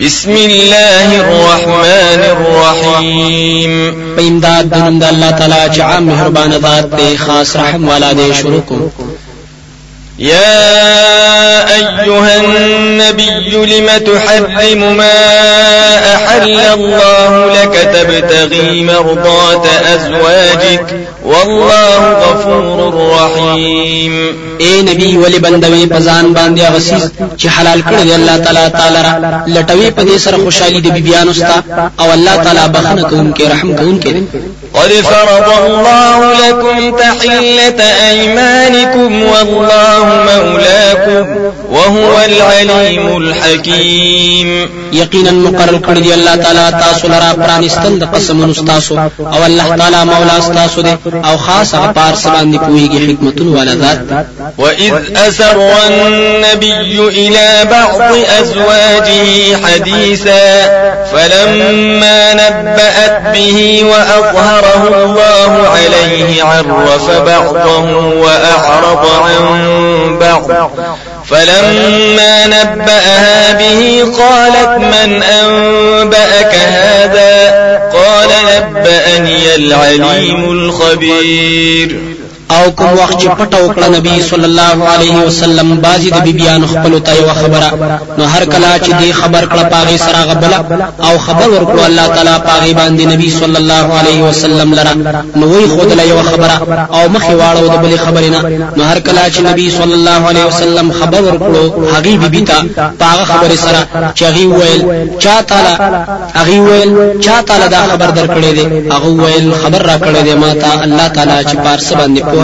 بسم الله الرحمن الرحيم پیمداد دنم د الله تعالی چې عام مهربان ذات دی خاص رحم والا دی شروع کوم يا أيها النبي لم تحرم ما أحل الله لك تبتغي مرضات أزواجك والله غفور رحيم. اے نبی ولی بندوي پزان باندې غسیز چې حلال کړی الله تعالی تعالی را لټوي په دې سره خوشحالي د بیبيانو ستا أو الله تعالی بخنه کوونکې رحم کوونکې قد فرض الله لكم تحلة أيمانكم والله مولاكم وهو العليم الحكيم. یقینا مقرر کړی الله تعالی تاسو لرا پرانستل د قسمونو تاسو أو الله تعالی مولا تاسو دی أو خاص هغه پار باندې پويږي حکمتونه والا ذات وإذ أسر النبي إلى بعض أزواجه حديثا فلما نبأت به وأظهره الله عليه عرف بعضه وأعرض عن بعض. فلما نبأها به قالت من أنبأك هذا؟ نبأني العليم الخبير. او کوم وخت چې پټه وکړه نبی صلی الله علیه وسلم بازي د بیبيانو خپل ته یو خبره. نو هر کله چې دی خبر کړه پاغي سره غبل او خبر ورکړه الله تعالی پاغي باندې نبی صلی الله علیه وسلم لرا نو وی خود له یو خبره او مخې واړو د بلې خبرې نه. نو هر کله چې نبی صلی الله علیه وسلم خبر ورکړو هغه بیبي ته پاغه خبره سره چې هغه ویل چا تعالی هغه ویل چا تعالی دا خبر درکړې دی؟ هغه ویل خبر را کړې دی ما ته الله تعالی چې پارس باندې په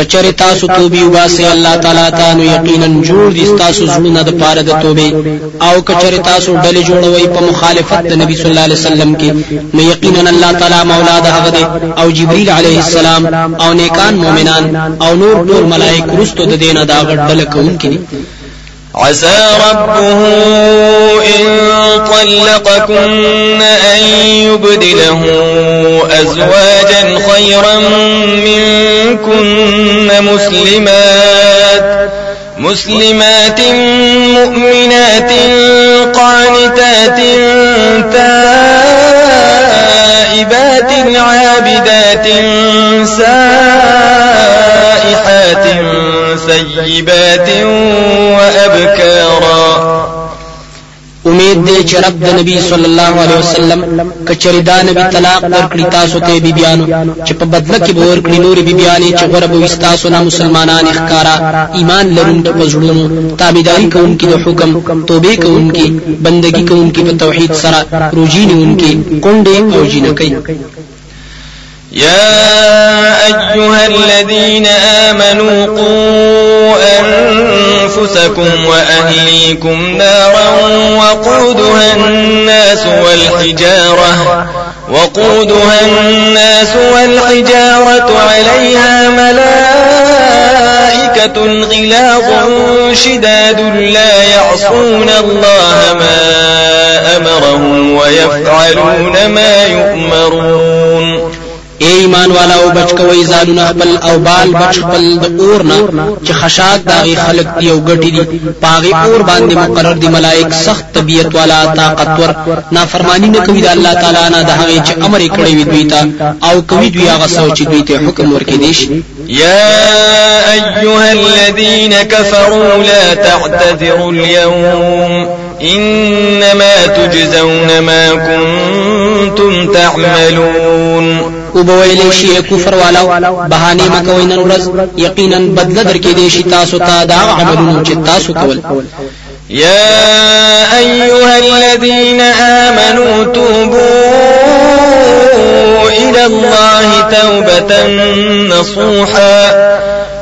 کچری تاسو توبې وباسي الله تعالی ته نو یقینا جوړ دي تاسو زړونه د پاره د توبې أو کچری تاسو ډلې جوړوي په مخالفت د نبی صلی الله علیه وسلم کې نو یقینا الله تعالی مولا د هغه دی أو جبرئیل علیه السلام أو نیکان مؤمنان أو نور ټول ملائک رستو د دینه دا غړ ډله کوونکې عسى ربه إن طلقكن أن يبدله أزواجا خيرا منكن. مسلمات. مسلمات مؤمنات قانتات تائبات عابدات سائحات سيبات وأبكارا. امید دې چې رب د نبی صلی الله علیه وسلم کچری دا نبی طلاق ورکړي تاسو ته بیبيانو چې په بدله کې به ورکړي نور بیبيانې چې غره به تاسو نه مسلمانان ښکارا ایمان لرونکي په زړونو تابعداري کوونکي د حکم توبې کوونکي بندگی کوونکي په توحید سره روجي نیونکي کونډې او جنکې يا أيها الذين آمنوا قوا أنفسكم وأهليكم نارا وقودها الناس والحجارة وقودها الناس والحجارة عليها ملائكة غلاظ شداد لا يعصون الله ما أمرهم ويفعلون ما يؤمرون. اے ایمان والا أو بچ کوي ځانونه خپل أو بال بچ خپل د اور نه چې خشاک داغي خلق دی أو ګټي دي پاغي اور باندې مقرر دي ملائک سخت طبيعت والا طاقتور نافرمانی نه کوي د الله تعالی نه د هغه چې أمر کړی وي دوی ته. أو کوي دوی هغه سوچ دوی ته حکم ورکړي دي. يا أيها الذين كفروا لا تعتذروا اليوم إنما تجزون ما كنتم تعملون. أو بویلی شي کفر والا بهانه مکوي نن ورځ یقینا بدل درکې دي شي تاسو ته دا عملونه چې تاسو کول يا أيها الذين آمنوا توبوا إلى الله توبة نصوحا.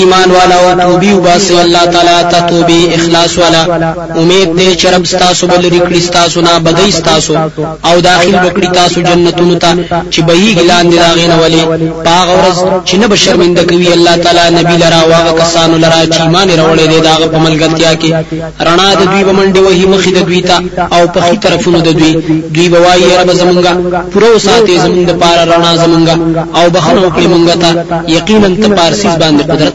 ایمان والا او توبی وباسي الله تعالی ته توبی اخلاص والا. امید دې چې رب ستاسو بل ریکړی ستاسو نه بدای ستاسو. او داخل وکړي تاسو جنتونو ته چې بهي ګلان دي راغین ولی پاغ ورځ چې نه بشرمنده کوي الله تعالی نبی لرا واغ کسانو لرا چې ایمان راوړي دي داغه په ملګرتیا کې رڼا د دوی بمنډي وਹੀ مخې د دوی ته او په خي طرفونو د دوی. دوی بوایي رب زمونږه پرو ساتي زمونږ د پار رڼا زمونږه او بخنه وکړي مونږ ته یقینا ته پارسیز باندې قدرت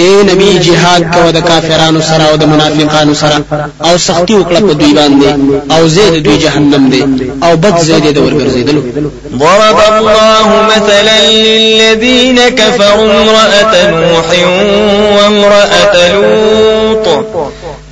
اے نبی جهاد کو د کافرانو سره أو د منافقانو سره أو سختی وکړه په دوی باندې. أو زید دوی جهنم دی أو بد زید د ورګرځیدلو. ضرب الله مثلا للذين كفروا امرأة نوح وامرأة لوط.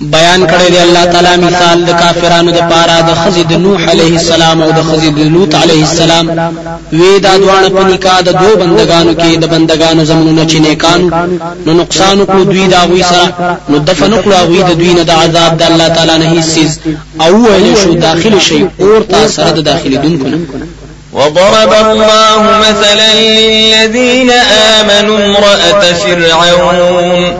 بیان کړی دی الله تعالی مثال د کافرانو د پاره د خزید نوح علیه السلام أو د خزید لوط علیه السلام. وی دا دوان په نکاح دو بندگانو کې د بندگانو زمونږ چې نیکان. نو نقصان کو دوی دا وی سره. نو دفن کړو وی د دوی نه د عذاب د الله تعالی نه هیڅ أو ویل شو داخل شي اور تا سره د داخلي دونکو وضرب الله مثلا للذين آمنوا امرأة فرعون.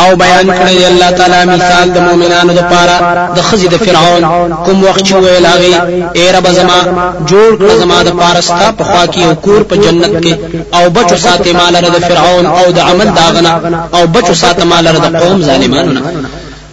او بیان کړی الله تعالی مثال د مؤمنانو د پاره د خزي د فرعون. کوم وخت چې ویل هغه اے رب زما جوړ کړ زما د پاره ستا په خوا کې او کور په جنت کې او بچو ساتي مال د فرعون او د عمل داغنه او بچو ساتي مال د قوم ظالمانو نه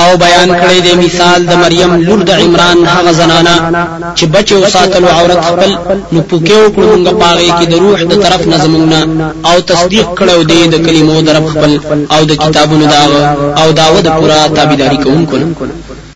او بیان کړی دی مثال د مریم لور د عمران هغه زنانا چې بچو ساتلو عورت خپل نو پوکې وکړو موږ پاغې کې د روح د طرف نظمونه او تصدیق کړو دی د کلمو در خپل او د کتابونو داغه او داوود پورا تابعداري کوونکو